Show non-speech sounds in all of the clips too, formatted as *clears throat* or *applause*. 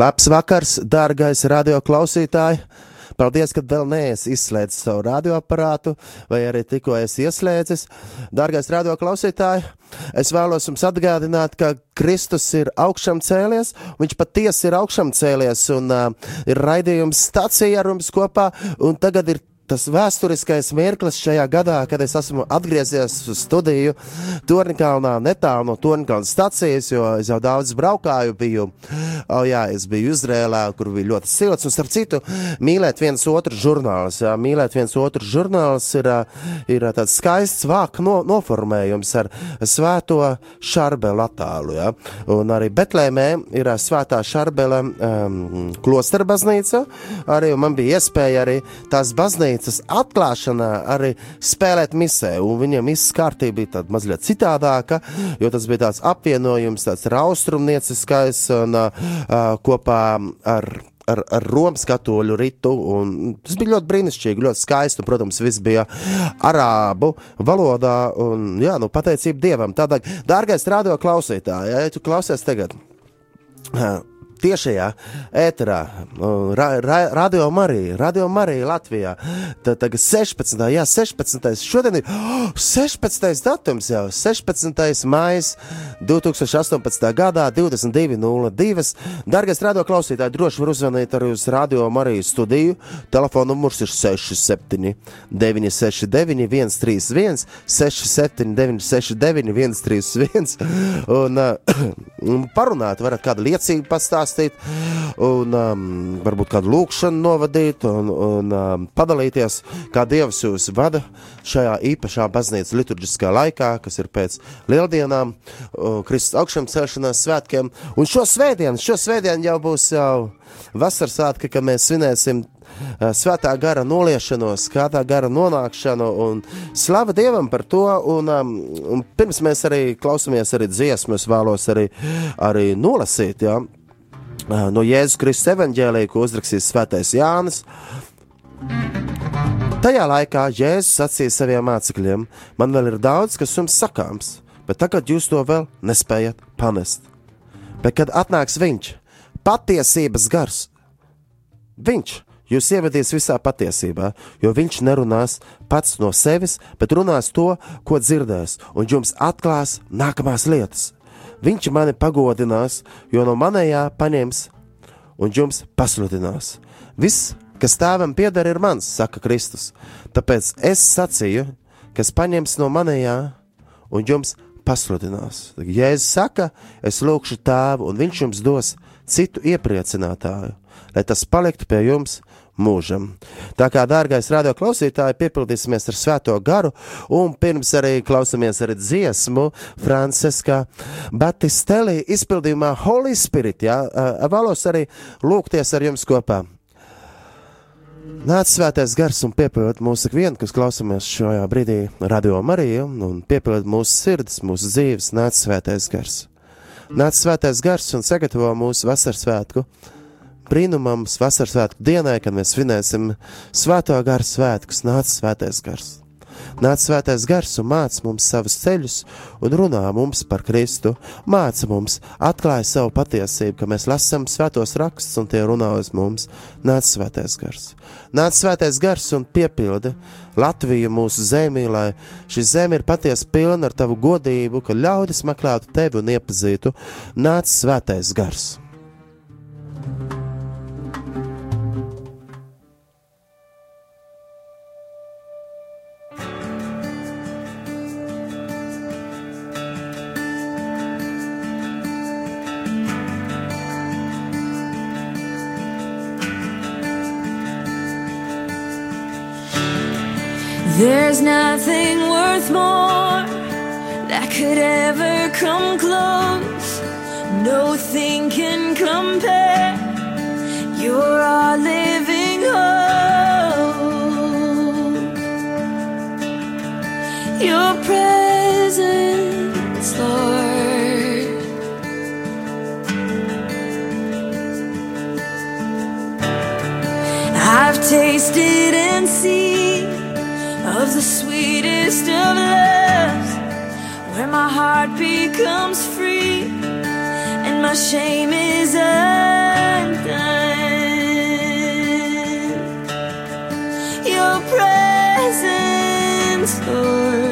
Labs vakars, dārgais radioklausītāj! Paldies, ka vēl neesi izslēdzis savu radioaparātu, vai arī tikko esi ieslēdzis. Dārgais radioklausītāj, es vēlos jums atgādināt, ka Kristus ir augšām cēlies, viņš patiesi ir augšām cēlies, un uh, ir raidījums stācija ar mums kopā, un tagad ir tas vēsturiskais mirklis šajā gadā, kad es esmu atgriezies uz studiju Torņkalnā, netālu no Torņkalnas stacijas, jo es jau daudz braukāju, biju, oh jā, es biju Izrēlā, kur bija ļoti silts, un starp citu, mīlēt viens otru žurnāls, jā, mīlēt viens otru žurnāls ir, ir tāds skaists vāk no, noformējums ar svēto šarbelu attēlu, jā, un arī Betlēmē ir svētā šarbela um, klostera baznīca, arī man bija iespēja arī tās baznīcas baznīcas atklāšanā arī spēlēt misē, un viņam viss kārtība bija tāda mazliet citādāka, jo tas bija tāds apvienojums, tāds austrumnieciskais un uh, kopā ar ar, ar Romas katoļu ritu. Tas bija ļoti brīnišķīgi, ļoti skaisti. Un, protams, viss bija arābu valodā. Un, jā, nu, pateicība Dievam. Tādēļ, dārgais radio klausītāj, ja tu klausies tagad tiešajā ēterā, ra, ra, radio Marija, radio Marija Latvijā. Tad tagad 16. Jā, 16. Šodien ir oh, 16. datums jau, 16. maijas 2018. gadā 22.02. Dargais radio klausītāji, droši var uzvanīt arī uz radio Mariju studiju. Telefona numurs ir 67 969 131 67 969 131 un, uh, un *clears throat* parunāt, varat kādu liecību pastāstīt pastāstīt, un um, varbūt kādu lūkšanu novadīt, un, un um, padalīties, kā Dievs jūs vada šajā īpašā baznīcas liturģiskā laikā, kas ir pēc lieldienām, uh, Kristus augšām celšanās svētkiem. Un šo svētdienu, šo svētdienu jau būs jau vasaras svētki, kad mēs svinēsim uh, svētā gara noliešanos, kādā gara nonākšanu, slava Dievam par to, un, um, un pirms mēs arī klausamies arī dziesmu, es vēlos arī, arī nolasīt, ja, no Jēzus Kristus evanģēlīja, ko uzrakstīs Svētais Jānis. Tajā laikā Jēzus sacīja saviem mācekļiem: Man vēl ir daudz, kas jums sakāms, bet tagad jūs to vēl nespējat panest. Bet kad atnāks Viņš, patiesības gars, Viņš jūs ievedīs visā patiesībā, jo Viņš nerunās pats no sevis, bet runās to, ko dzirdēs, un jums atklās nākamās lietas Viņš mani pagodinās, jo no manējā paņems un jums pasludinās. Viss, kas tēvam pieder, ir mans, saka Kristus. Tāpēc es sacīju, kas paņems no manējā un jums pasludinās. Ja es saku, es lūkšu tēvu, un viņš jums dos citu iepriecinātāju, lai tas paliktu pie jums mūžam. Tā kā, dārgais radio klausītāji, piepildīsimies ar svēto garu, un pirms arī klausamies arī dziesmu Franciska Batistelli izpildījumā Holy Spirit, jā, vēlos arī lūgties ar jums kopā. Nāc svētais gars un piepildiet mūsu ikvienu, kas klausamies šajā brīdī radio Mariju, un piepildiet mūsu sirdis, mūsu dzīves, nāc svētais gars. Nāc svētais gars un sagatavo mūsu vasaras svētku brīnumams vasaras svētku dienai, kad mēs svinēsim svēto garu svētkus, nāca svētais gars. Nāc svētais gars un māca mums savus ceļus un runā mums par Kristu, māca mums, atklāja savu patiesību, ka mēs lasām svētos rakstus un tie runā uz mums. Nāc svētais gars. Nāc svētais gars un piepildi Latviju mūsu zemī, lai šī zeme ir patiesi pilna ar tavu godību, ka ļaudis meklētu tevi un iepazītu. Nāc svētais gars. There's nothing worth more that could ever come close. No thing can compare. You're our living hope. Your presence, Lord. I've tasted and seen of the sweetest of loves, where my heart becomes free and my shame is undone. Your presence, Lord.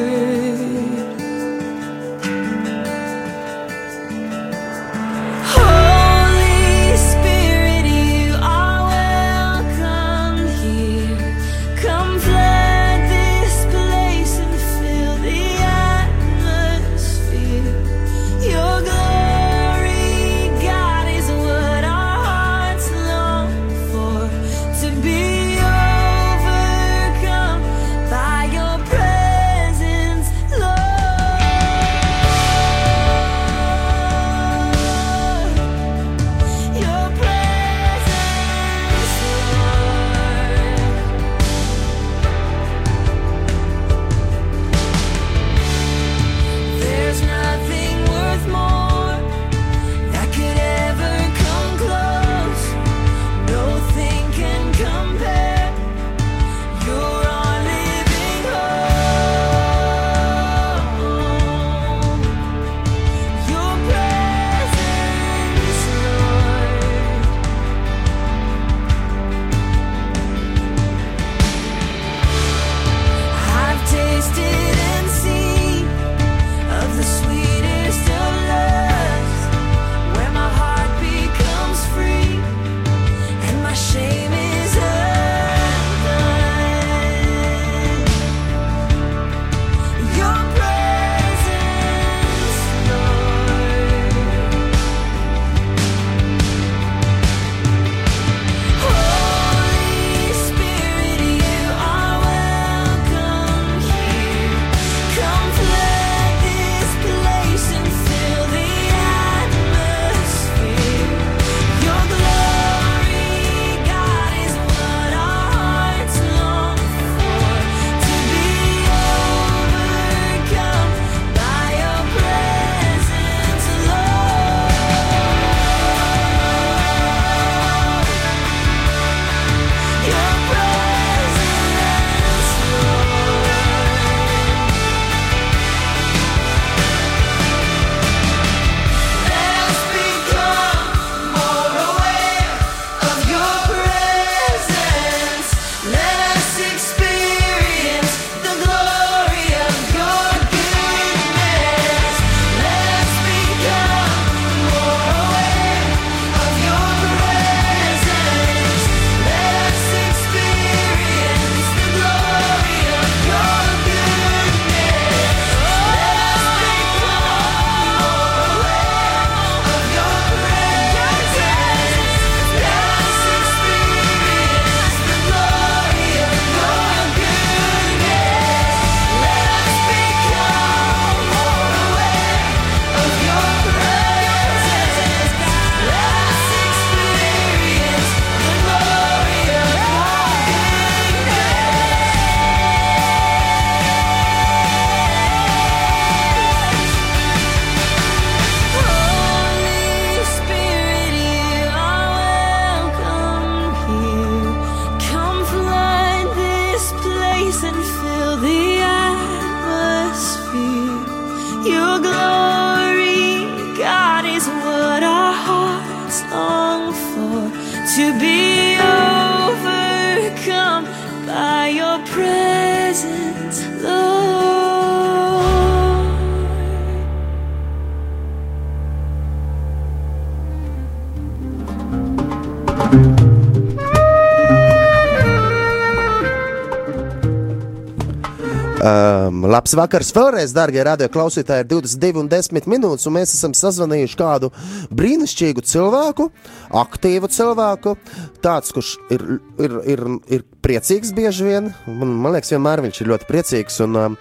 Labs vakars vēlreiz, darbie radioklausītāji, ir 22 un 10 minūtes, un mēs esam sazvanījuši kādu brīnišķīgu cilvēku, aktīvu cilvēku, tāds, kurš ir, ir, ir, ir priecīgs bieži vien. Man, man liekas, vienmēr viņš ir ļoti priecīgs, un, um,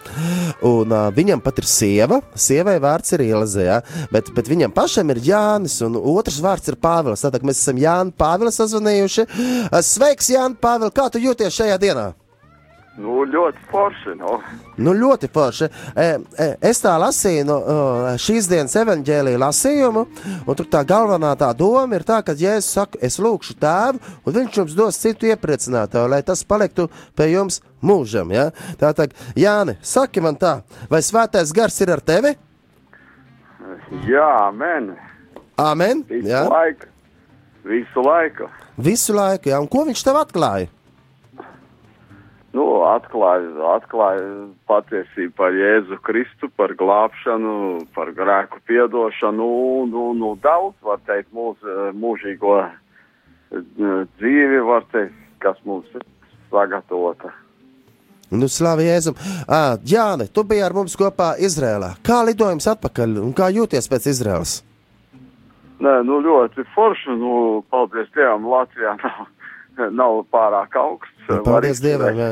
un, un viņam pat ir sieva. Sievai vārds ir Ielze, ja? bet, bet viņam pašam ir Jānis, un otrs vārds ir Pāvils. Tātad mēs esam Jānu Pāvilu sazvanījuši. Sveiks, Jāni Pāvils, kā tu jūties šajā dienā? Nu, ļoti forši. Nu. Nu, ļoti forši. E, e, es tā lasīju no o, šīs dienas evanģēlīja lasījumu, un tur tā galvenā tā doma ir tā, ka Jēzus saka, es lūgšu tēvu, un viņš jums dos citu iepriecinātāju, lai tas paliktu pie jums mūžam. Ja? Tātad, Jāni, saki man tā, vai svētais gars ir ar tevi? Jā, men. Amen. Visu Jā, laiku. Visu laiku. visu laiku. Jā. Un ko viņš tev atklāja? Nu, atklāja, atklāja patiesību par Jēzu Kristu, par glābšanu, par grēku piedošanu, nu, nu, daudz, var teikt, mūsu mūžīgo eh, dzīvi, var teikt, kas mums ir sagatavota. Nu, Slavu Jēzum. À, Jāni, tu biji ar mums kopā Izrēlā. Kā lidojums atpakaļ un kā jūties pēc Izrēlas? Nē, nu, ļoti forši, nu, paldies Dievam, Latvijā nav, nav pārāk augsts. Nu, Var paldies. Dievam! Jā.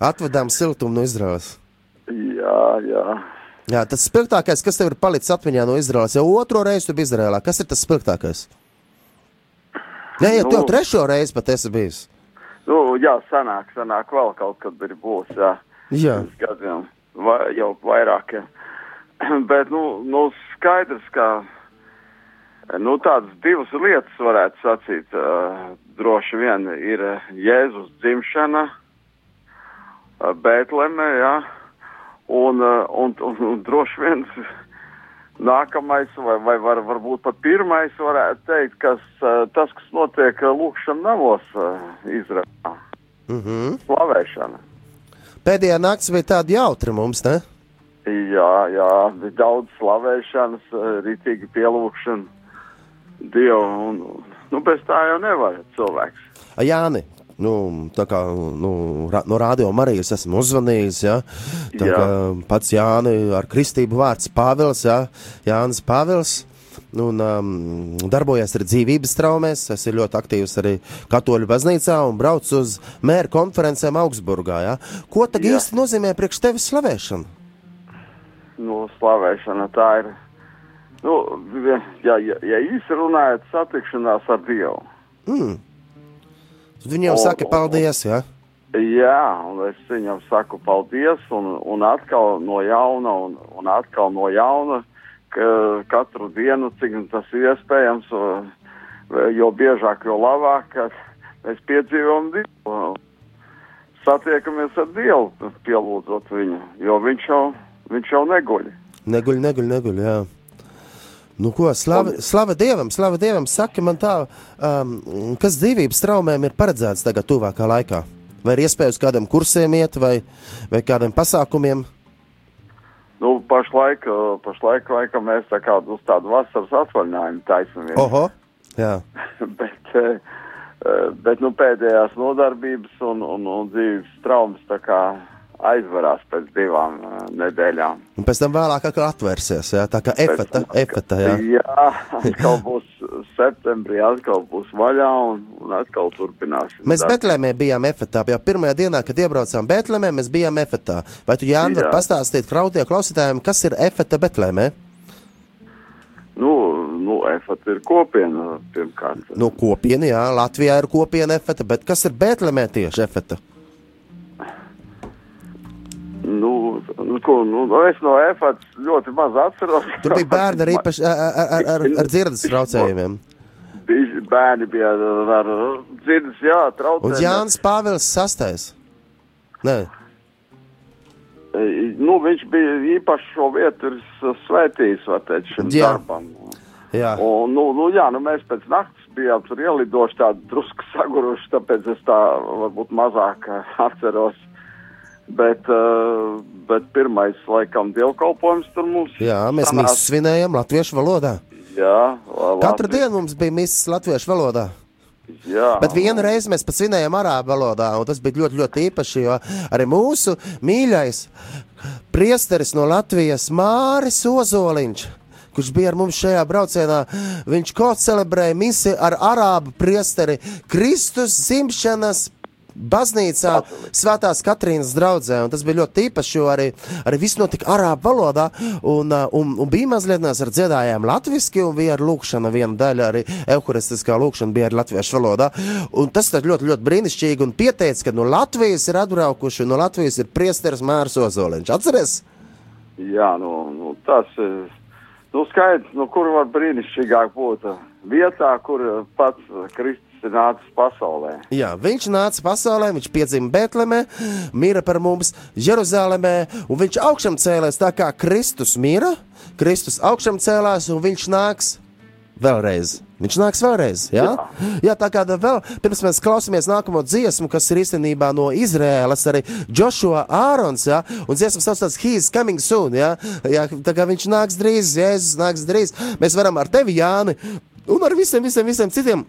Atvedām siltumu no Izraels. Jā, jā. Jā, tas spilgtākais, kas tev ir palicis atmiņā no Izraels, jau otro reizi tu biji Izrēlā. Kas ir tas spilgtākais? Nē, jau Nu- tev trešo reizi pat esi bijis. Nu, jā, sanāk, sanāk vēl kaut kad ir būs, jā. Jā, gadiem, vai, jau vairāk. Ja. *clears throat* Bet, nu, nu, skaidrs, ka nu, tādas divas lietas varētu sacīt. Uh, droši vien ir uh, Jēzus dzimšana uh, Bēltlemē, ja. un, uh, un, un, un droši vien *laughs* nākamais, vai, vai var, varbūt pat pirmais, varētu teikt, kas, tas, kas notiek lūkšanas namos uh, Izrēlā. mm -hmm. Slavēšana. pēdējā naktis bija tāda jautra mums, ne? Jā, jā, bija daudz slavēšanas, eh, rītīgi pielūgšana Dievu. Un, nu, bez tā jau nevar cilvēks. Jāni, nu, tā kā nu, ra, no Rādio Marijas esmu uzvanījis, ja? tā Jā. pats Jāni ar kristību vārds Pāvils, ja? Jānis Pāvils. Un, um, darbojas arī dzīvības traumēs. Es esmu ļoti aktīvs arī Katoļu baznīcā un braucu uz mēra konferencēm Augsburgā. Ja? Ko tad īsti nozīmē priekš tevis slavēšana? Nu, slavēšana tā ir. Nu, ja, ja, ja īsi runājot, satikšanās ar Dievu. Mm. Viņam O, saka, paldies! Ja? Jā, un es viņam saku paldies, un, un atkal no jauna, un, un atkal no jauna, ka katru dienu, cik tas ir iespējams, jo biežāk, jo labāk, ka mēs piedzīvojam Dievu. Satiekamies ar Dievu, pielūdzot viņu, jo viņš jau, viņš jau neguļ. Neguļ, neguļ, neguļ. Jā. Nu, ko, slava, slava Dievam, slava Dievam, saka man tā, um, kas dzīvības traumēm ir paredzēts tagad, tuvākā laikā? Vai ir iespēja uz kādiem kursiem iet, vai, vai kādiem pasākumiem? Nu, pašlaik, eh, pašlaik laikam mēs tā kā uz tādu vasaras atvaļinājumu taisamies. Oho! Jā, *laughs* bet, eh, eh, bet nu, pēdējās nodarbības un, un, un dzīves traumas tā kā aizvarās pēc divām uh, nedēļām. un pēc tam vēlāk atkal atvērsies, jā, tā kā efeta, efeta, jā. jā *laughs* atkal būs septembrī, atkal būs vaļā un, un atkal turpināsim. Mēs darbu. Betlēmē bijām efetā, jau pirmajā dienā, kad iebraucām Betlēmē, mēs bijām efetā. Vai tu, Jāni, Jā. pastāstīt krautie klausītājiem, kas ir efeta Betlēmē? Nu, nu, efat ir kopiena pirmkārt. Nu, kopiena, jā, Latvijā ir kopiena efeta, bet kas ir Betlēmē tieši efeta? Nu, nu, ko, nu, es no efat ļoti maz atceros. Tur bija bērni ar, īpaši, ar, ar, ar, ar dzirdes traucējumiem. Bija bērni bija ar, ar dzirdes, jā, Un traucējumiem. Jānis Pāvils sastais. Nē, E, Nu, viņš bija īpaši šo vietu svētījis, var teikt, šim Jā. darbam. jā. Un, nu, nu, jā, nu, mēs pēc naktas bijām tur ielidoši tādi drusku saguruši, tāpēc es tā varbūt mazāk atceros. Bet, uh, bet pirmais, laikam, dievkalpojums tur mums jā mēs sanāca. mīsu svinējam latviešu valodā. Jā, Katru Latvijas- dienu mums bija mīsas latviešu valodā. Jā, Bet vienu reizi mēs pat svinējām arābu valodā, un tas bija ļoti, ļoti īpaši, jo arī mūsu mīļais priesteris no Latvijas Māris Ozoliņš. Kurš bija ar mums šajā braucienā? Viņš ko celebrēja misiju ar arābu priesteri Kristus dzimšanas baznīcā, Svētās Katrīnas draudzē. un Tas bija ļoti īpaši, jo arī, arī viss notika arābu valodā. Un, un, un bija mazliet mēs ar dziedājām latviešu, un bija arī lūkšana, viena daļa arī evharistiskā lūkšana bija arī latviešu valodā. Un tas ir ļoti, ļoti brīnišķīgi. Un pieteicis, ka no Latvijas ir atbraukuši, no Latvijas ir priesteris Mārs Ozoliņš. Atceries? Jā, nu, nu tas ir. Nu, skaidrs, nu, kur var brīnišķīgāk būt vietā, kur pats Kristus nācis pasaulē. Jā, viņš nāca pasaulē, viņš piedzima Betlemē, mīra par mums Jeruzalemē, un viņš augšām cēlās tā kā Kristus mīra. Kristus augšām cēlās, un viņš nāks vēlreiz. Viņš nāks vēlreiz. Jā, jā. jā tā kā vēl pirms mēs klausāmies nākamo dziesmu, kas ir īstenībā no Izraēlas, arī Joshua Ārons. Jā, un dziesma saucās He's Coming Soon. Jā, jā, tā kā viņš nāks drīz, Jēzus nāks drīz. Mēs varam ar tevi, Jāni, un ar visiem, visiem, visiem citiem.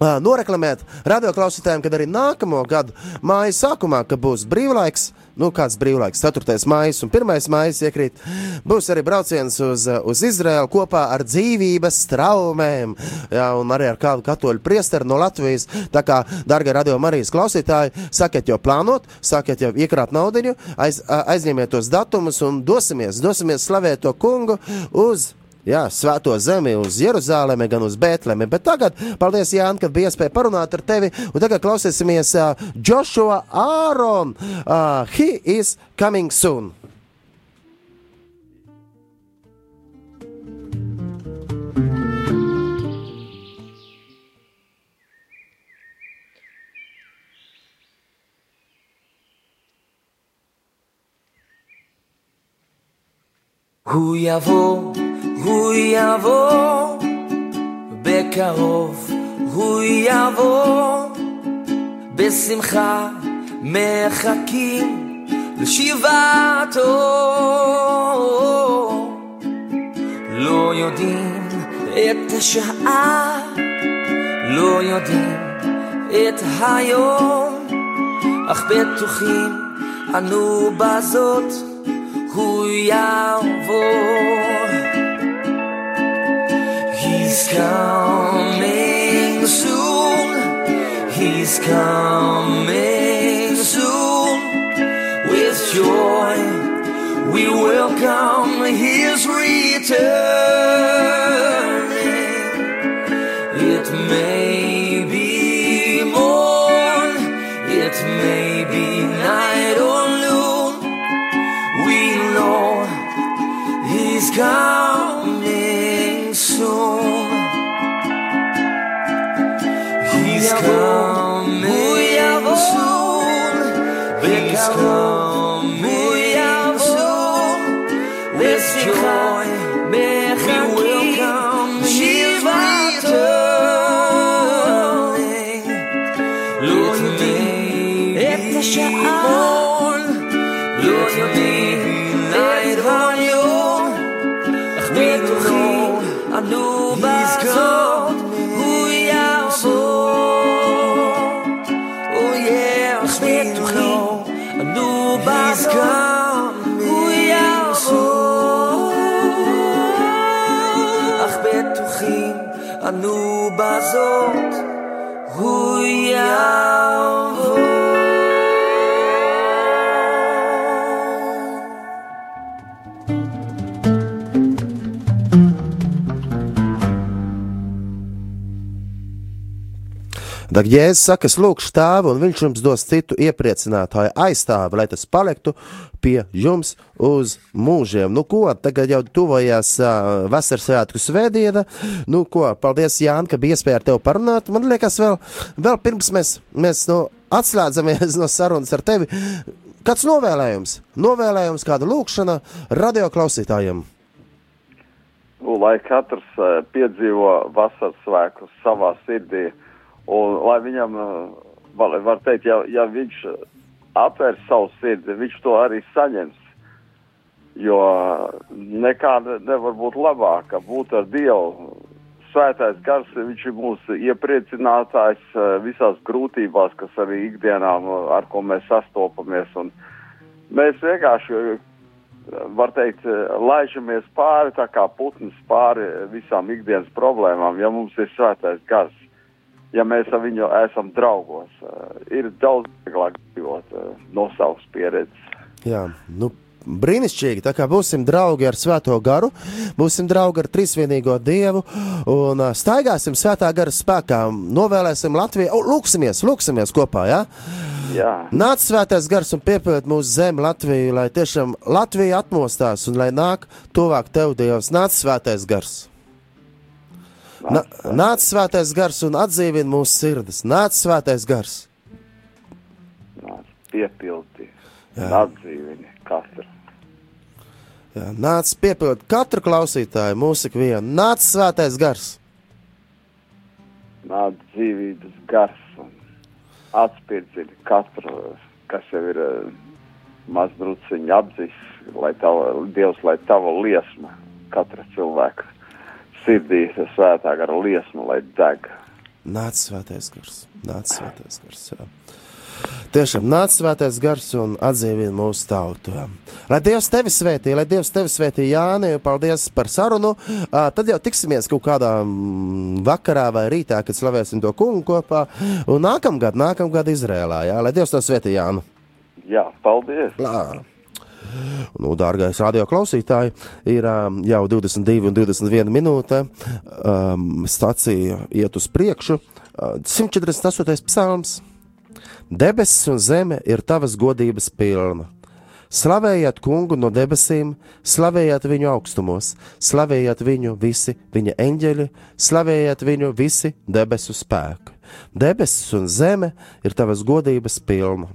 Noreklamēt radioklausītājiem, kad arī nākamo gadu māja sākumā, kad būs brīvlaiks, nu kāds brīvlaiks, 4. maija un 1. maija iekrīt, būs arī brauciens uz, uz Izraēlu kopā ar dzīvības traumēm, jā, un arī ar kādu katoļu priesteru no Latvijas. Tā kā, darbie radio Marijas klausītāji, sakiet jau plānot, sakiet jau iekrāt naudiņu, aiz, aizņemiet tos datumus un dosimies, dosimies slavēt to kungu uz Jā, svēto zemi, uz Jeruzalemi, gan uz Bēntlemi. Bet tagad, paldies, Jānis, ka bija iespēja parunāt ar tevi. Un tagad klausīsimies uh, Joshua Aaron. Uh, he is coming soon. Who ya vote? הוא יבוא, בקרוב הוא יבוא, בשמחה מחכים לשיבתו. לא יודעים את השעה, לא יודעים את היום, אך בטוחים אנו בזאת הוא יבוא. He's coming soon. He's coming soon. With joy, we welcome His returning. It may vazou. Tad Jēzus saka, es lūgšu tēvu, un viņš jums dos citu iepriecinātāju aizstāvi, lai tas paliktu pie jums uz mūžiem. Nu, ko, tagad jau tuvojās uh, vasaras svētku svētdiena. Nu, ko, paldies, Jāni, ka bija iespēja ar tevi parunāt. Man liekas, vēl, vēl pirms mēs, mēs nu, atslēdzamies no sarunas ar tevi. Kāds novēlējums? Novēlējums, kāda lūkšana radio klausītājiem? Nu, lai katrs uh, piedzīvo vasaras svētkus savā sirdī, un lai viņam, uh, var, teikt, ja, ja viņš uh, atvērs savu sirdi, viņš to arī saņems. Jo nekāda nevar būt labāka būt ar Dievu. Svētais gars, viņš ir mūsu iepriecinātājs uh, visās grūtībās, kas arī ikdienā, ar ko mēs sastopamies. Un mēs vienkārši var teikt, eh, laižamies pāri, tā kā putns pāri visām ikdienas problēmām, ja mums ir svētais gars. Ja mēs ar viņu esam draugos. Uh, ir daudz vieglāk dzīvot uh, no savas pieredzes. Jā, nu, brīnišķīgi. Tā kā būsim draugi ar Svēto garu, būsim draugi ar Trīsvienīgo Dievu un uh, staigāsim Svētā gara spēkā, novēlēsim Latviju, oh, lūksimies, lūksimies kopā, jā? Jā, Nāc svētais gars un piepild mūsu zemi Latviju, lai tiešām Latvija atmostās un lai nāk tuvāk tev, Dievs. Nāc svētais gars. Na, nāc svētais gars un atdzīvina mūsu sirdis. Nāc svētais gars. nāc piepildi, atdzīvini katru. Jā, nāc piepild katru klausītāju, mūsu ikvienu. Nāc svētais gars. Nāc dzīvības gars un atspirdzini katru, kas jau ir uh, mazdruciņi apzis, lai tava, Dievs, lai tava liesma katra cilvēka sirdī, svētā gara liesma, lai deg. Nāc svētais gars. Nāc svētais gars. Jā. Tiešām nāc svētais gars un atdzīvina mūsu tautu. Lai Dievs tevi svētī, lai Dievs tevi svētī, Jāni, paldies par sarunu. Tad jau tiksimies kaut kādā mm, vakarā vai rītā, kad slavēsim to kungu kopā. Un nākamgad, nākamgad Izrēlā, jā, lai Dievs to svētī, Jānu. Jā, paldies! Lā. Nu, dārgais radio klausītāji, ir um, jau 22 un 21 minūte. Um, stacija iet uz priekšu. Uh, 148. psalms. Debesis un zeme ir tavas godības pilna. Slavējiet kungu no debesīm, slavējiet viņu augstumos, slavējiet viņu visi viņa eņģeļi, slavējiet viņu visi debesu spēki. Debesis un zeme ir tavas godības pilna.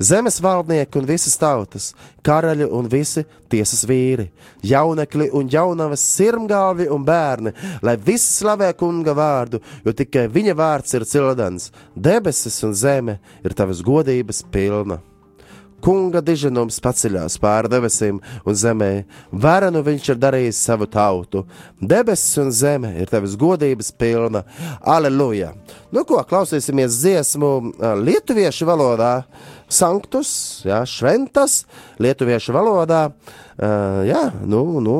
Zemes valdnieki un visas tautas, karaļi un visi tiesas vīri, jaunekļi un jaunavas, sirmgalvi un bērni, lai visi slavē kunga vārdu, jo tikai viņa vārds ir cildens. Debesis un zeme ir tavas godības pilna. Kunga diženums paceļās pāri debesīm un zemē, varenu viņš ir darījis savu tautu. Debesis un zeme ir tavas godības pilna. Aleluja! Nu, ko klausīsimies dziesmu lietuviešu valodā, sanktus, jā, šventas, lietuviešu valodā. Uh, jā, nu, nu,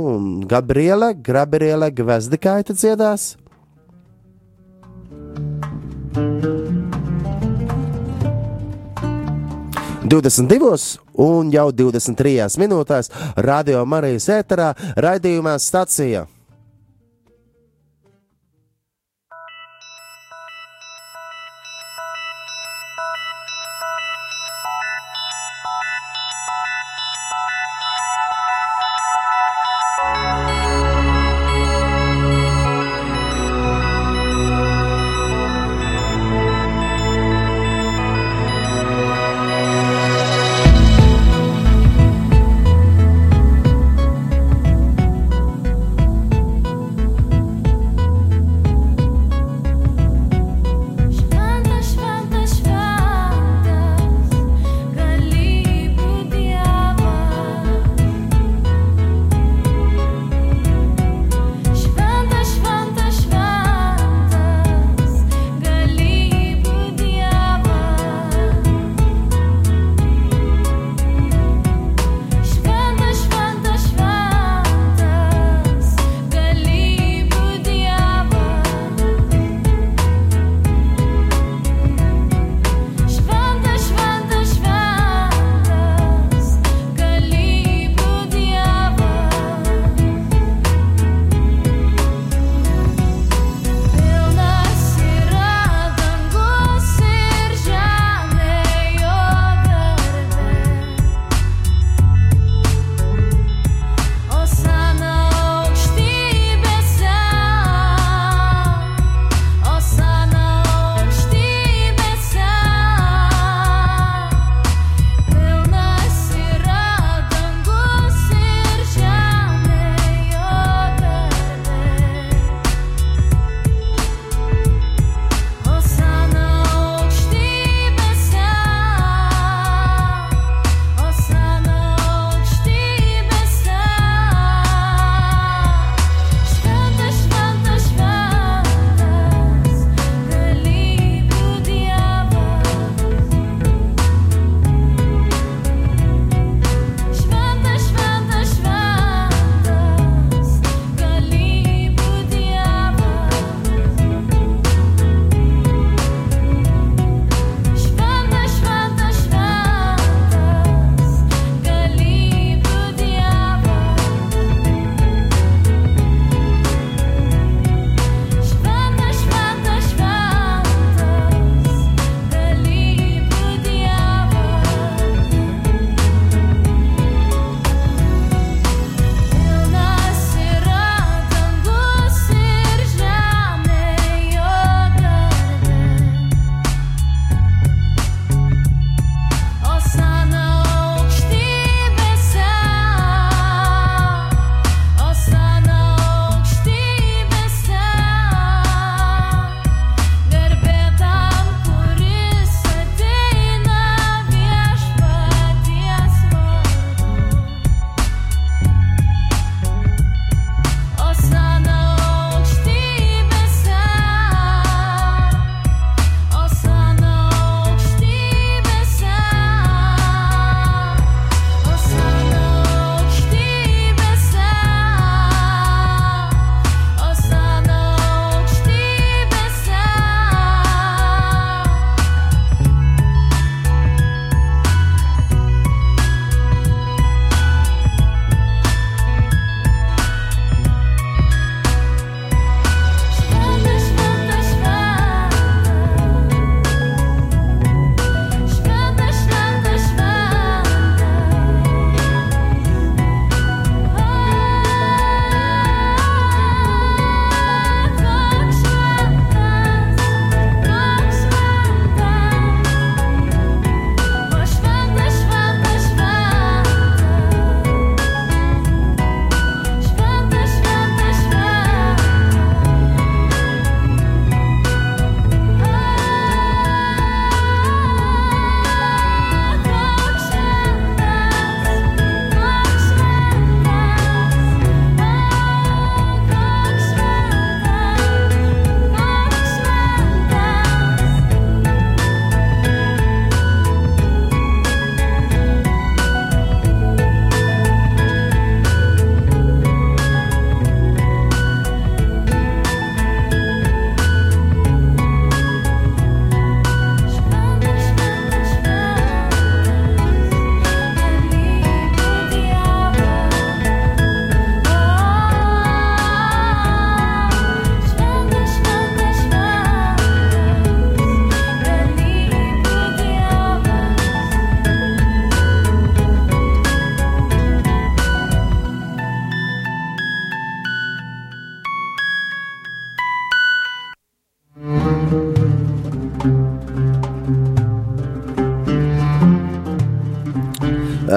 Gabriela, Gabriela Gvezdikaita dziedās. 22 un jau 23 minūtēs Radio Marijas ēterā raidījumā stacija.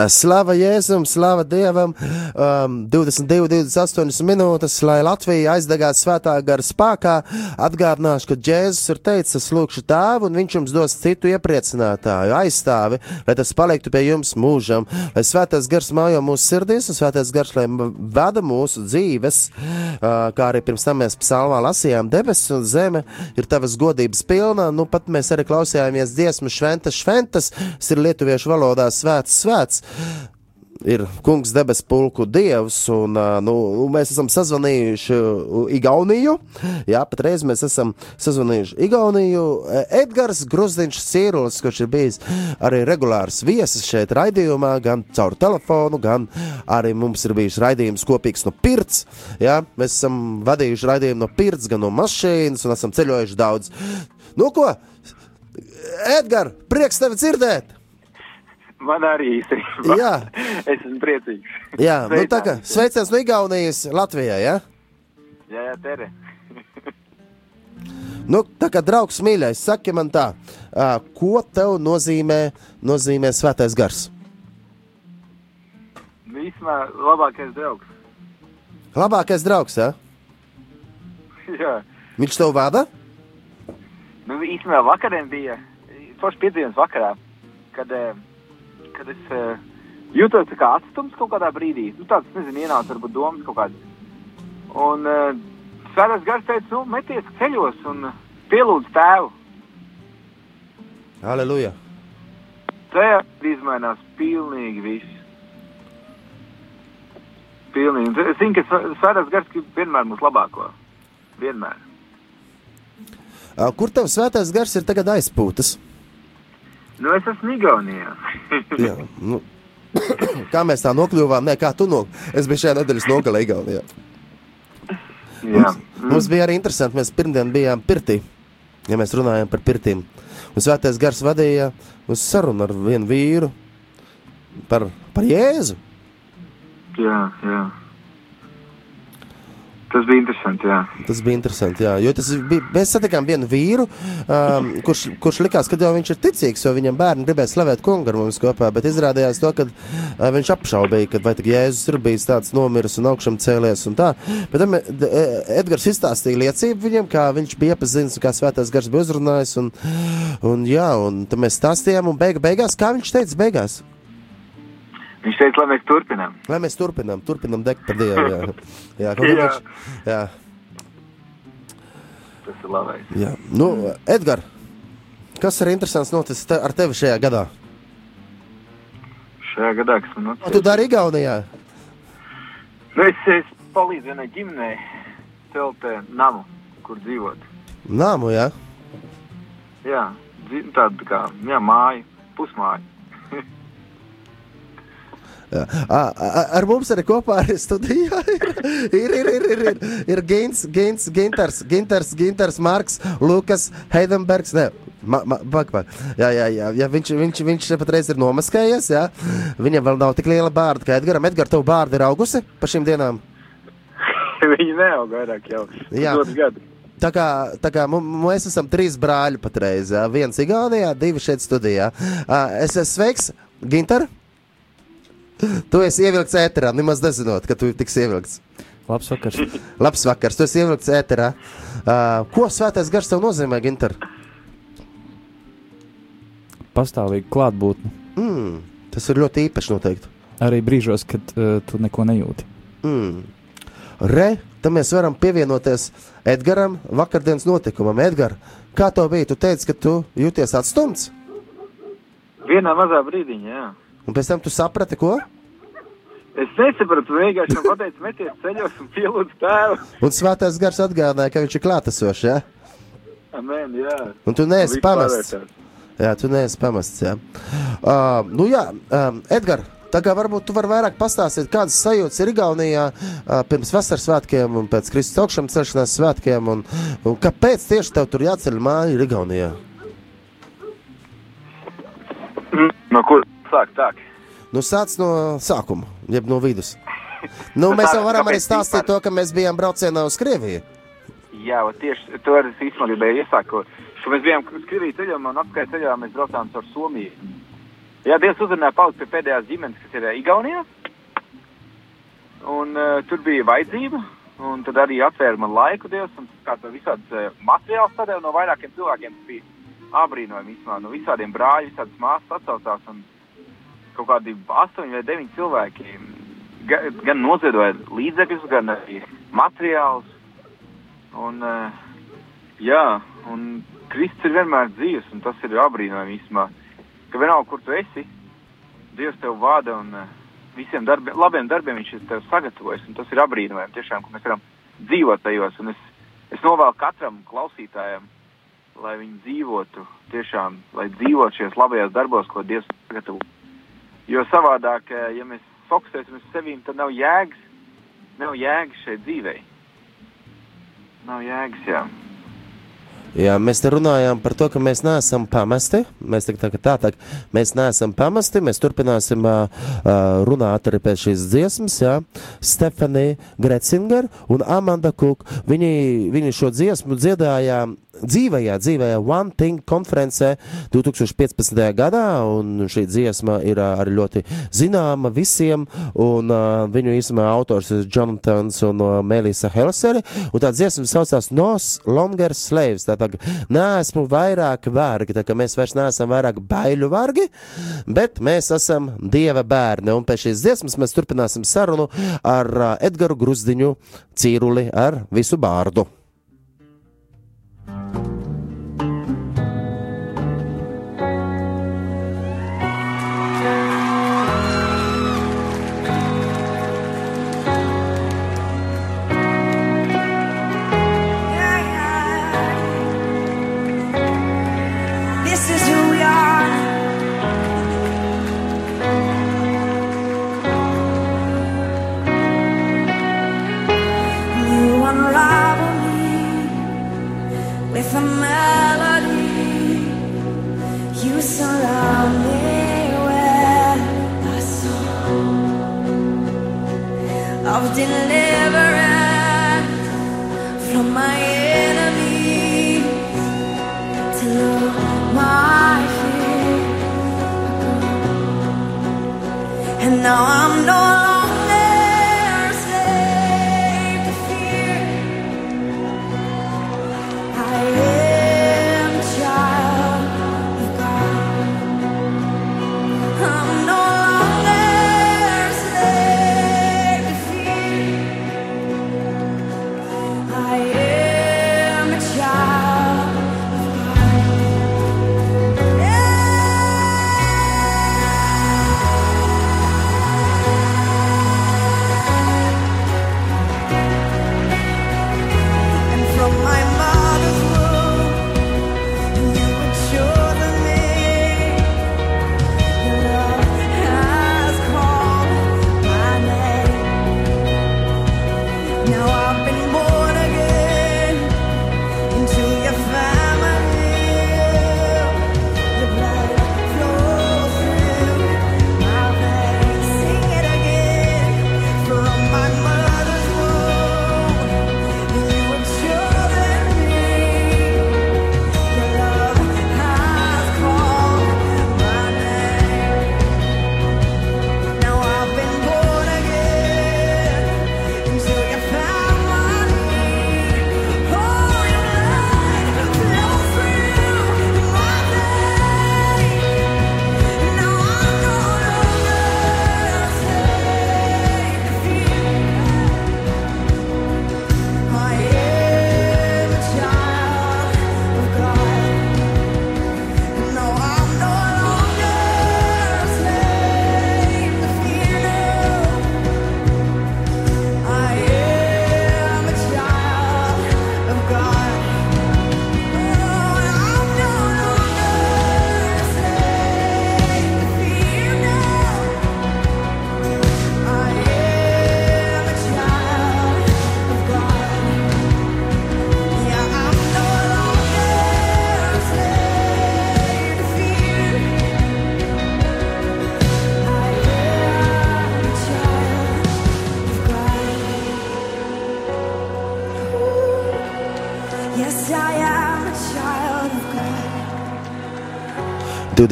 Slava Jēzum, slava Dievam, um, 22, 28 minūtes, lai Latvija aizdegās svētā gara spēkā. Atgādināšu, ka Jēzus ir teicis, es lūkšu tēvu, un viņš jums dos citu iepriecinātāju, aizstāvi, lai tas paliktu pie jums mūžam, lai svētais gars mājo mūsu sirdīs, un svētais gars, lai vada mūsu dzīves, uh, kā arī pirms tam mēs psalmā lasījām, debesis un zeme ir tavas godības pilna, nu pat mēs arī klausījāmies dziesmu šventas, šventas, tas ir lietuviešu valodā svēts, svēts ir kungs debes pulku dievs, un nu, mēs esam sazvanījuši Igauniju. Jā, patreiz mēs esam sazvanījuši Igauniju. Edgars Grusdiņš Cīrulis, kurš ir bijis arī regulārs viesis šeit raidījumā, gan caur telefonu, gan arī mums ir bijis raidījums kopīgs no Pirts. Jā, mēs esam vadījuši raidījumu no Pirts, gan no mašīnas, un esam ceļojuši daudz. Nu ko? Edgars, prieks tevi dzirdēt! Man arī īstenībā. Jā. *laughs* es esmu priecīgs. Jā, nu tā kā sveiciens no Igaunijas Latvijā, jā? Jā, jā, tere. *laughs* Nu, tā kā draugs mīļais, saki man tā, ā, ko tev nozīmē, nozīmē svētais gars? Vismā labākais draugs. Labākais draugs, jā? *laughs* jā. Viņš tev vada? Nu, īstenībā vakariem bija foršs piedzīvums vakarā, kad, eh, kad es eh, jūtos tā kā atstums kaut kādā brīdī. Nu, tāds, nezinu, ienāca varbūt domas kaut kādas. Un uh, Svētais gars teica, nu, meties ceļos un pielūdz tēvu. Aleluja! Tajā izmainās pilnīgi viss. Pilnīgi. Es zinu, ka svē- Svētais gars grib vienmēr mūsu labāko. Vienmēr. Kur tev svētais gars ir tagad aizpūtas? Nu, es esmu Igaunijā. Jā, nu. Kā mēs tā nokļuvām? Nē, kā tu no? Es biju šajā nedēļas nogalē Igaunijā. Jā. Mums bija arī interesanti, mēs pirmdien bijām pirtī, ja mēs runājam par pirtīm. Un svētais gars vadīja uz sarunu ar vienu vīru par, par Jēzu. jā, jā. Tas bija interesanti, jā. Tas bija interesanti, jā, jo tas bija. Mēs satikām vienu vīru, um, kurš, kurš likās, ka viņš ir ticīgs, jo viņam bērni gribēja slavēt kungu ar mums kopā, bet izrādījās to, ka uh, viņš apšaubīja, ka vai Jēzus ir bijis tāds nomiris un augšām cēlies un tā. Bet E- Edgars izstāstīja liecību viņam, kā viņš bija iepazinis, kā svētais gars bija uzrunājis, un, un jā, un mēs stāstījām, un beiga, beigās, kā viņš teica, beigās, Viņš teica, lai mēs turpinām. lai mēs turpinām, turpinām degt par Dievu, jā. *laughs* Jā, Jā. viņš, jā. Tas ir labais. Jā, nu, Edgars, kas ir interesants noticis te, ar tevi šajā gadā? Šajā gadā, kas man Ko tu notic. dari Igaunijā? Nu, es, es palīdzu vienai ģimenei celt eh, namu, kur dzīvot. Nāmu, jā. Jā, tāda tā kā, jā, māja, pusmāja. *laughs* ar mums arī kopā arī studijā ir, ir, ir, ir, ir, ir, ir Gins, Gins, Ginters, Ginters, Ginters, Marks, Lukas, Heidenbergs. Ne, ma, ma, bak, bak. Jā, jā, jā, jā viņš, viņš, viņš patreiz ir nomaskējies, jā. Viņam vēl nav tik liela bārda kā Edgaram. Edgar, tev bārda ir augusi pa šīm dienām? *laughs* Viņi neaug vairāk jau. Jā. Pusotru gadu. Tā kā, tā kā mēs esam trīs brāļi patreiz. jā. Viens Igaunijā, divi šeit studijā. Es esmu sveiks, Ginter. Tu esi ievilkts ēterā, nemaz nezinot, ka tu tiks ievilkts. Labs vakars. *laughs* Labs vakars, tu esi ievilkts ēterā. Uh, ko svētais gars tev nozīmē, Ginter? Pastāvīgi klātbūtne. Mm, tas ir ļoti īpaši noteikti. Arī brīžos, kad uh, tu neko nejūti. Mm. Re, tam mēs varam pievienoties Edgaram vakardienas notikumam. Edgar, kā tev bija? Tu teici, ka tu jūties atstumts, Vienā mazā brīdiņā, jā. un pēc tam tu saprati, ko? Es nesapratu, vienkārši man pateica, meties ceļos un pielūdz tēvu. Un svētais gars atgādināja, ka viņš ir klātesošs. Ja? Amen, jā. Un tu neesi Viss pamests. pārvērtās. Jā, tu neesi pamests. Jā. Uh, nu, jā, um, Edgars. Tā kā varbūt tu vari vairāk pastāstīt, kādas sajūtas ir Igaunijā uh, pirms vasaras svētkiem un pēc Kristus augšām celšanās svētkiem, un, un kāpēc tieši tev tur jāceļ māja Igaunijā? No kur sākt tā? Nu, sāc no sākuma, jeb no vidus. Nu, mēs jau varam arī stāstīt to, ka mēs bijām braucienā uz Krieviju. Jā, tieši to es īstenībā gribēju iesākt. Mēs bijām uz Krieviju ceļā un apkārt ceļā mēs braucām caur Somiju. Jā, Dievs uzrunāja palikt pie pēdējās ģimenes, kas ir eh, Igaunijā. Un uh, tur bija vajadzība, un tad arī atvēra man laiku Dievs, un kā tā visāds uh, materiāls tādēļ no vairākiem cilvēkiem bija abrīnojami īstenībā, no visādiem brāļi, visādas māsas atsaucās. Un, uh, kaut kādi 8 vai 9 cilvēki gan noziedoja līdzekļus, gan arī materiālus. Un, eh, jā, un Kristus ir vienmēr dzīves, un tas ir apbrīnojami īstenībā, ka vienalga, kur tu esi, Dievs tev vada un eh, visiem darbi, labiem darbiem viņš ir tev sagatavojis, un tas ir apbrīnojami tiešām, ka mēs varam dzīvot tajos, un es, es novēlu katram klausītājam, lai viņi dzīvotu tiešām, lai dzīvot šajos labajās darbos, ko Dievs sagatavo Jo savādāk, eh, ja mēs fokusēsim uz sevi, tad nav jēgas, nav jēgas šeit dzīvē. Nav jēgas, jā. Jā, mēs te runājām par to, ka mēs neesam pamesti. Mēs tā, tā, tā, tā, mēs neesam pamesti. Mēs turpināsim uh, runāt arī pēc šīs dziesmas. Jā. Stefanija Gretzinger un Amanda Kuk. Viņi, viņi šo dziesmu dziedāja dzīvajā, dzīvajā One Thing konferencē 2015. gadā, un šī dziesma ir arī ļoti zināma visiem, un uh, viņu īstenībā autors ir Jonatans un uh, Melisa Helseri, un tā dziesma saucās Nos Longer Slaves, tātad neesmu vairāk vargi, tā ka mēs vairs neesam vairāk baiļu vargi, bet mēs esam Dieva bērni, un pēc šīs dziesmas mēs turpināsim sarunu ar uh, Edgaru Gruzdiņu Cīruli ar visu bārdu. of deliverance from my enemy my. And now I'm no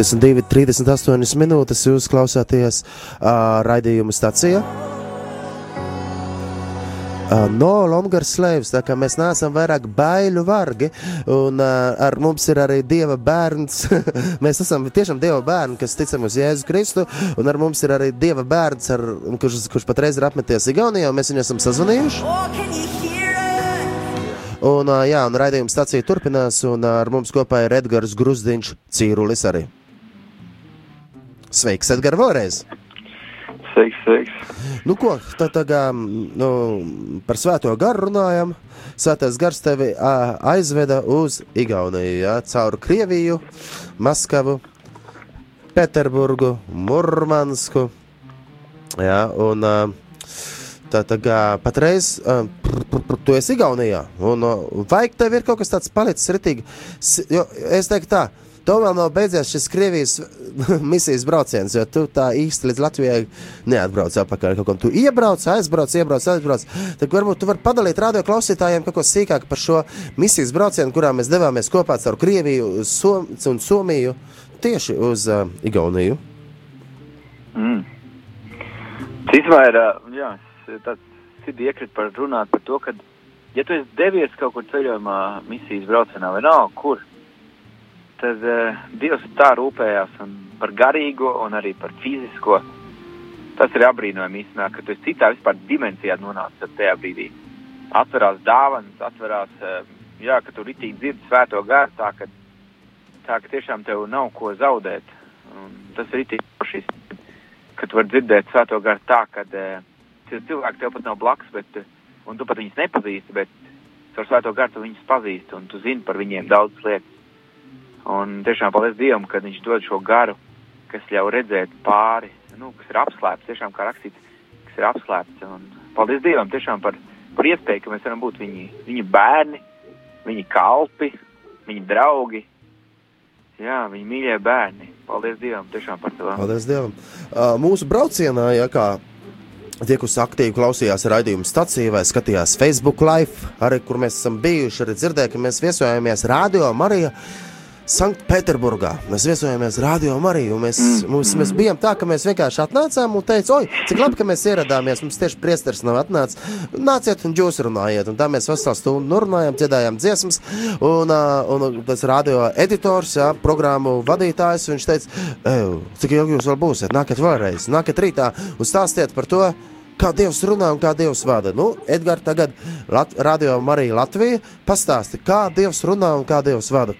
22, 38 minūtes jūs klausāties uh, raidījuma stācijā. Uh, no longer slaves, tā kā mēs neesam vairāk baiļu vargi, un uh, ar mums ir arī Dieva bērns. *laughs* mēs esam tiešām Dieva bērni, kas ticam uz Jēzu Kristu, un ar mums ir arī Dieva bērns, ar, kurš, kurš patreiz ir apmeties Igaunijā, un mēs viņu esam sazvanījuši. Oh? Un, jā, un raidījuma stācija turpinās, un ar mums kopā ir Edgars Grusdiņš, Cīrulis arī. Sveiks, Edgars, vēlreiz! Sveiks, sveiks. Nu, ko tā tagad nu, par svēto garu runājam? Svētais gars tevi ā, aizveda uz Igauniju, jā, caur Krieviju, Maskavu, Pēterburgu, Murmansku. Jā, un ā, tā tagad patreiz ā, pr, pr, pr, tu esi Igaunijā. Un, ā, vajag tev ir kaut kas tāds palicis ritīgi. Jo, es teiktu tā. Tev vēl nav beidzies šis Krievijas *laughs* misijas brauciens, jo tu tā īsti līdz Latvijai neatbrauc atpakaļ. Kaut kā tu iebrauc, aizbrauc, iebrauc, aizbrauc. Tad varbūt tu vari padalīt radio klausītājiem kaut ko sīkāk par šo misijas braucienu, kurā mēs devāmies kopā caur Krieviju Som un Somiju tieši uz uh, Igauniju. Mm. Citmēr, jā, es tāds sirdī iekrit par runāt par to, ka, ja tu esi devies kaut kur ceļojumā, misijas braucienā vai nav, kur, tad uh, Dievs tā rūpējās par garīgo un arī par fizisko. Tas ir apbrīnojami īstenībā, ka tu citā vispār dimensijā nonācis tajā brīdī. Atverās dāvanas, atverās, uh, jā, ka tu ritīgi dzirdi svēto garu, tā ka, tā ka tiešām tev nav ko zaudēt. Un tas ir ritīgi šis ka tu vari dzirdēt svēto garu tā, ka uh, cilvēki tev pat nav blakus, bet, un tu pat viņus nepazīsti, bet caur svēto garu tu viņus pazīsti, un tu zini par viņiem daudz lietas. Un tiešām paldies Dievam, ka viņš dod šo garu, kas ļauj redzēt pāri, nu, kas ir apslēpts, tiešām kā rakstīts, kas ir apslēpts. Un paldies Dievam tiešām par, par iespēju, ka mēs varam būt viņi, viņa bērni, viņa kalpi, viņa draugi, jā, viņa mīļie bērni. Paldies Dievam tiešām par to. Paldies Dievam! Uh, mūsu braucienā, ja kā tie, kas aktīvi klausījās raidījuma stācijā vai skatījās Facebook live, arī kur mēs esam bijuši, arī dzirdēja, ka mēs viesojāmies Radio Marija. Sanktpēterburgā. Mēs viesojāmies Radio Mariju. Mēs, mums, mēs bijām tā, ka mēs vienkārši atnācām un teicām, oi, cik labi, ka mēs ieradāmies. Mums tieši priesteris nav atnācis. Nāciet un jūs runājiet. Un tā mēs veselu stundu runājām, dziedājām dziesmas. Un, un tas radio editors, jā, programmu vadītājs, viņš teica, "Ej, cik ilgi jūs vēl būsiet? Nākat vēlreiz, nākat rītā un stāstiet par to. Kā Dievs runā un kā Dievs vada. Nu, Edgars, tagad Lat Radio Marija Latvija pastāsti, kā Dievs runā un kā Dievs vada.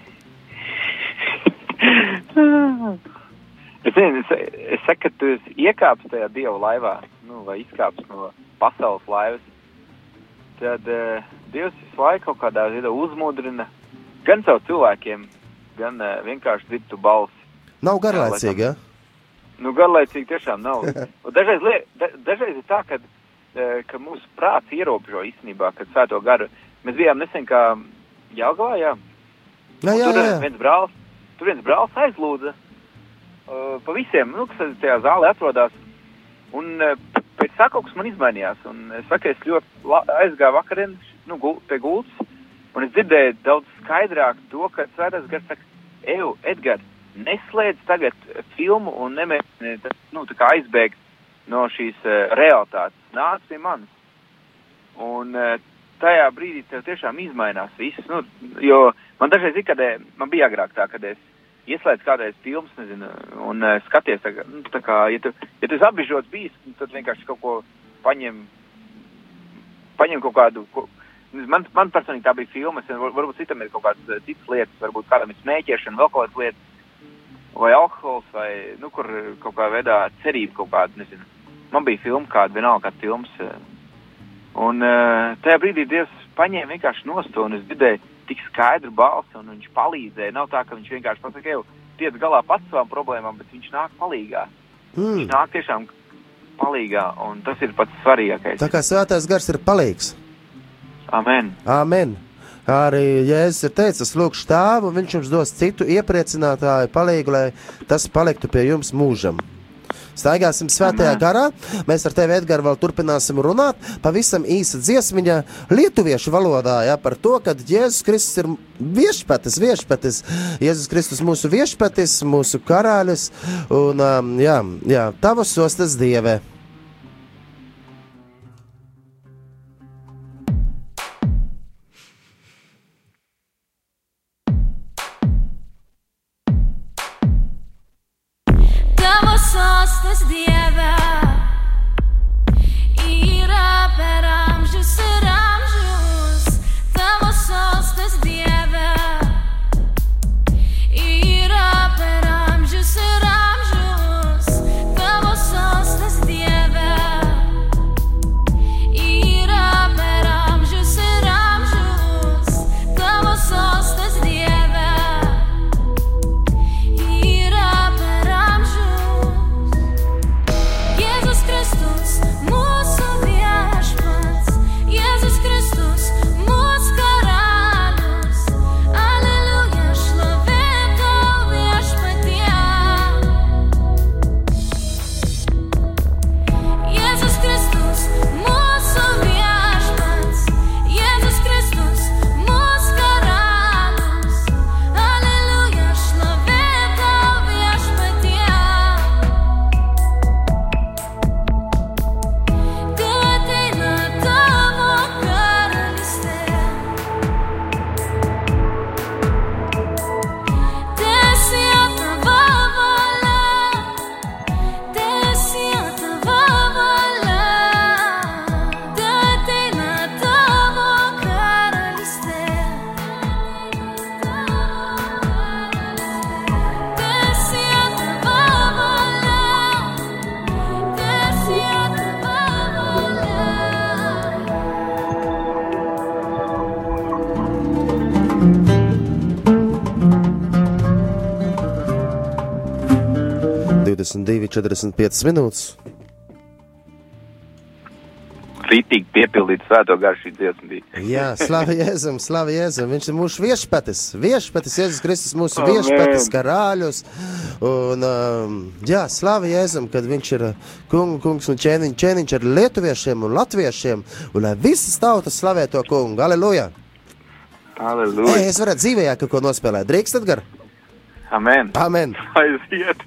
Es, nezinu, es, es saku, ka tu esi iekāpis tajā dievu laivā, nu, vai izkāpis no pasaules laivas. Tad uh, Dievs visu laiku kaut kādā veidā uzmudrina gan savu cilvēkiem, gan uh, vienkārši dzird tu balsi. Nav garlaicīgi, ja? Nu, garlaicīgi tiešām nav. *laughs* Dažreiz, lie, da, dažreiz ir tā, ka, uh, ka mūsu prāts ierobežo īstenībā, kad svēto garu. Mēs bijām nesen kā Jelgavā, jā. Jā, Un jā, tur jā. viens brālis, tur viens brālis aizlūdza pa visiem, nu, kas tajā zālē atrodas. Un pēc tam kaut kas man izmainījās. Un es saku, es ļoti aizgāju vakarien nu, gul, pie gultas, un es dzirdēju daudz skaidrāk to, ka Svētais Gars saka, Eju, Edgars, neslēdz tagad filmu un nemēģini tā- nu, tā aizbēgt no šīs uh, realitātes. Nāc pie manis. Un uh, tajā brīdī tev tiešām izmainās viss. Nu, jo man dažreiz ir, kad man bija agrāk tā, kad es ieslēdzu kādreiz filmas, nezinu, un uh, skaties, tā, nu, tā kā, ja tu, ja tu esi apbižots bijis, tad vienkārši kaut ko paņem, paņem kaut kādu, ko, man, man personīgi tā bija filma, es, var- varbūt citam ir kaut kādas eh, citas lietas, varbūt kādam ir smēķēšana, vēl kaut kādas lietas, vai alkohols, vai, nu, kur kaut kā veidā cerība kaut kāda, nezinu. Man bija filma kāda, vienalga kāda filmas, eh, Un uh, tajā brīdī Dievs paņēma vienkārši nosto, un es dzirdēju tik skaidru balsi, un viņš palīdzēja. Nav tā, ka viņš vienkārši pasakā, jau tiec galā pats savām problēmām, bet viņš nāk palīgā. Mm. Viņš nāk tiešām palīgā, un tas ir pats svarīgākais. Tā kā svētais gars ir palīgs. Amen. Amen. Arī Jēzus ir teicis, lūkšu tēvu, un viņš jums dos citu iepriecinātāju palīgu, lai tas paliktu pie jums mūžam. Staigāsim svētajā garā. Mēs ar tevi, Edgars, vēl turpināsim runāt. Pavisam īsa dziesmiņa lietuviešu valodā ja, par to, ka Jēzus Kristus ir viešpatis, viešpatis. Jēzus Kristus mūsu viešpatis, mūsu karalis un um, jā, jā, tavas ostas dievē. 45 minūtes. Rītīgi piepildīt svēto garu šī dziesma bija. Jā, slavu *laughs* Jēzum, slavu Jēzum. Viņš ir mūsu viešpatis. Viešpatis, Jēzus Kristus, mūsu Amen. viešpatis, karāļus. Un, um, jā, slavu Jēzum, kad viņš ir uh, kung, kungs un ķēniņš, ķēniņš ar lietuviešiem un latviešiem. Un lai visas tautas slavē to kungu. Aleluja! Halleluja. Ei, es varētu dzīvē kaut ko nospēlēt. Drīkst, Edgar? Amen. Amen! Aiziet.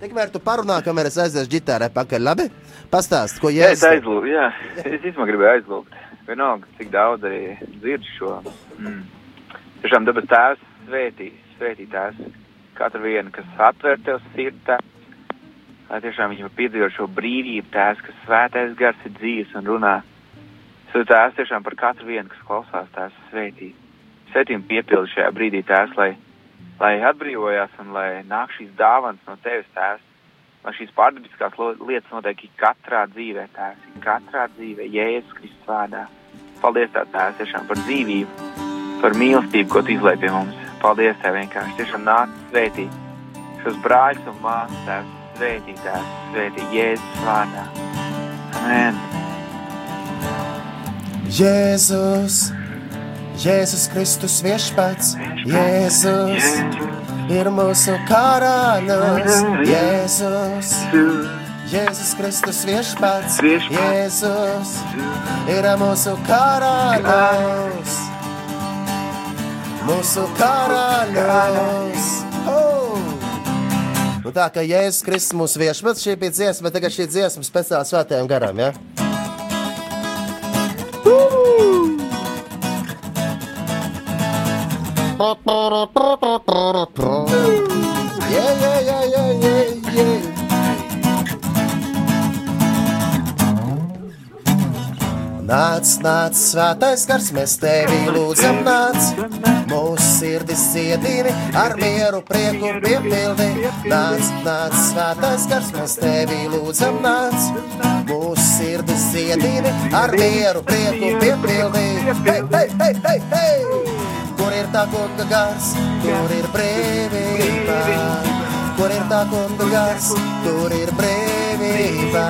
Tikmēr tu parunā, kamēr es aiziešu ģitārē pakaļ. Labi? Pastāst, ko Jā, es aizlūgu, jā. Es īstenībā gribēju aizlūgt. Vienalga, cik daudz arī dzird šo. Mm. Tiešām dabas tēvs svētī, svētī tēvs. Katru vienu, kas atver tev sirdi. Lai tiešām viņam piedzīvo šo brīvību tēvs, kas svētais gars ir dzīves un runā. Svētī tēvs tiešām par katru vienu, kas klausās tēvs svētī. Svētīm piepildu šajā brīdī tēvs, lai, lai atbrīvojās un lai nāk šīs dāvans no tevis tēvs. Lai šīs pārdabiskās lietas notiek katrā dzīvē, tēvs, katrā dzīvē, Jēzus Kristus vārdā. Paldies, tā tēvs, tiešām par dzīvību, par mīlestību, ko tu izlai pie mums. Paldies, tev vienkārši, tiešām nāc svētī šos brāļus un māsas, tēvs, svētī, tēvs, svētī Jēzus vārdā. Amen. Jēzus, Jēzus Kristus viešpats, Jēzus ir mūsu karālis, Jēzus. Jēzus. Kristus viešpats, Jēzus ir mūsu karālis, mūsu karālis. Oh! Nu tā kā Jēzus Kristus mūsu viešpats, šī bija dziesma, tagad šī dziesma speciāli svētajam garam, ja? Yeah, yeah, yeah, yeah, yeah. Nāc, nāc, svētais gars, mēs tevi lūdzam, nāc. Mūsu sirdis dziedini, ar mieru prieku piepildi. Nāc, nāc, svētais gars, mēs tevi lūdzam, nāc. Mūsu sirdis dziedini, ar mieru prieku piepildi. Hei, hei, hei, hei, hei! Ir tā kunga gars, tur ir brīvība. Kur ir tā kunga gars, tur ir brīvība.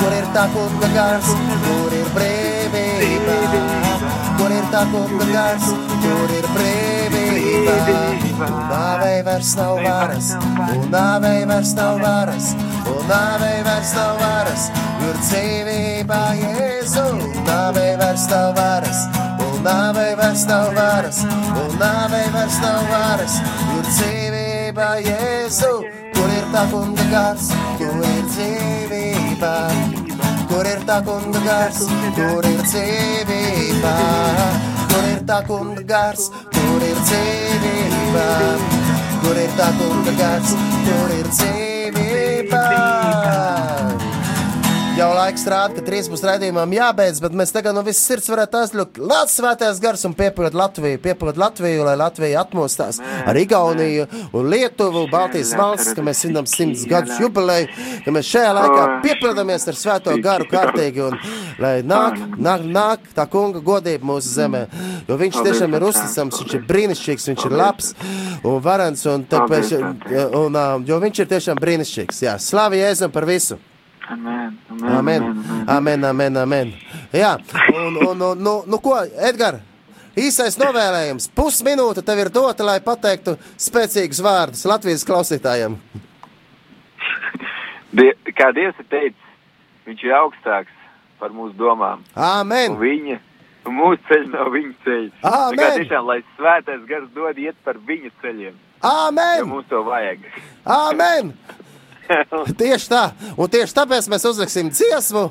Kur ir tā kunga gars, tur ir brīvība. Kur ir tā kunga gars, tur ir brīvība. nāvei vairs nav varas, un nāvei vairs nav varas, un nāvei vairs nav varas, ir dzīvība Jēzu. Nāvei vairs nav varas, un nāvei vairs nav varas, un nāvei vairs nav varas, ir dzīvība Jēzu. Kur ir tā kunga gars, kur ir dzīvība? Kur ir tā kunga gars, kur ir dzīvība? Kur ir tā kunga gars, kur ir dzīvība? Kur ir tā kunga gars, kur ir dzīvība? Jau laiks rāda, ka trīs būs raidījumam jābeidz, bet mēs tagad no visas sirds varētu aizļūt Latvijas svētais gars un piepildīt Latviju, piepildīt Latviju, lai Latvija atmostās ar Igauniju un Lietuvu, Baltijas valsts, ka mēs svinam simts gadus jubileju, ka mēs šajā laikā piepildamies ar svēto garu kārtīgi un lai nāk, nāk, nāk tā kunga godība mūsu zemē, jo viņš tiešām ir uzticams, viņš ir brīnišķīgs, viņš ir labs un varens un tāpēc, un, uh, jo viņš ir tiešām brīnišķīgs, jā, slavi Jēzum par visu! Amen. Amen, amen, amen, amen. Jā, un, un, un nu, nu ko, Edgars, īsais novēlējums. Pusminūte tev ir dota, lai pateiktu spēcīgus vārdus Latvijas klausītājiem. *laughs* Die, kā Dievs ir teicis, viņš ir augstāks par mūsu domām. Amen! Un viņa, mūsu ceļš nav viņa ceļš. Tā kā Amen! tiešām, lai svētais gars dod iet par viņa ceļiem, Amen! mums to vajag. Amen! *laughs* *laughs* Tieši tā, un tieši tāpēc mēs uzliksim dziesmu,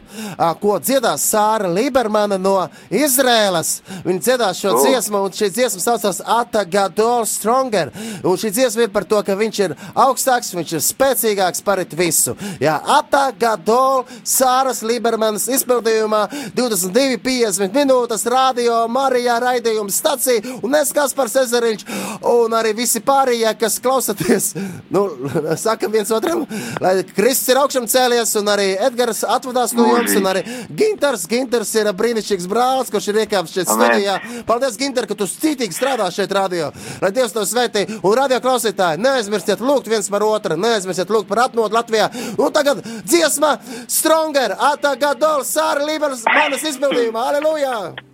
ko dziedās Sāra Libermana no Izrēlas. Viņa dziedās šo O. dziesmu, un šī dziesma saucās Atagadol Stronger. Un šī dziesma ir par to, ka viņš ir augstāks, viņš ir spēcīgāks par visu. Jā, Atagadol Sāras Libermanas izpildījumā 22,50 minūtes radio Marijā raidījuma stacija un es Kaspars Ezeriņš un arī visi pārējie, kas klausaties, *laughs* nu, *laughs* sakam viens otram, lai Kristus ir augšām cēlies un arī Edgars atvadās no jums un arī Gintars, Gintars ir brīnišķīgs brālis, kurš ir iekāpis šeit studijā. Paldies, Gintar, ka tu cītīgi strādā šeit radio. Lai Dievs to svētī. Un radio klausītāji, neaizmirstiet lūgt viens par otru, neaizmirstiet lūgt par atmodu Latvijā. Un tagad dziesma Stronger, Atagadol, Sāra Liberas manas izpildījumā. Aleluja!